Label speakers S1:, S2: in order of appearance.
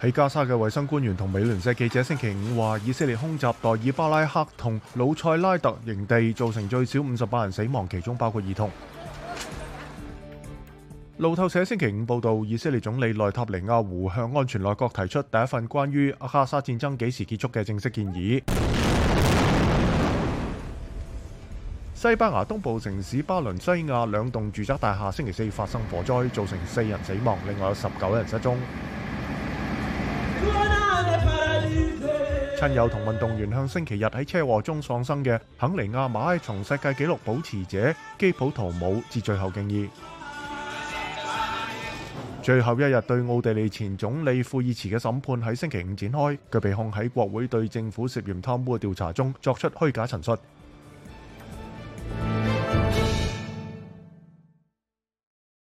S1: 喺加沙嘅卫生官员同美联社记者星期五话，以色列空袭代尔巴拉克同鲁塞拉特营地，造成最少五十八人死亡，其中包括儿童。路透社星期五报道，以色列总理内塔尼亚胡向安全内阁提出第一份关于阿加沙战争几时结束嘅正式建议。西班牙东部城市巴伦西亚两栋住宅大厦星期四发生火灾，造成四人死亡，另外有十九人失踪。亲友同運動員向星期日喺車禍中喪生嘅肯尼亞馬拉松世界紀錄保持者基普圖姆致最後敬意。最後一日對奧地利前總理庫爾茨嘅審判喺星期五展開，佢被控喺國會對政府涉嫌貪污嘅調查中作出虛假陳述。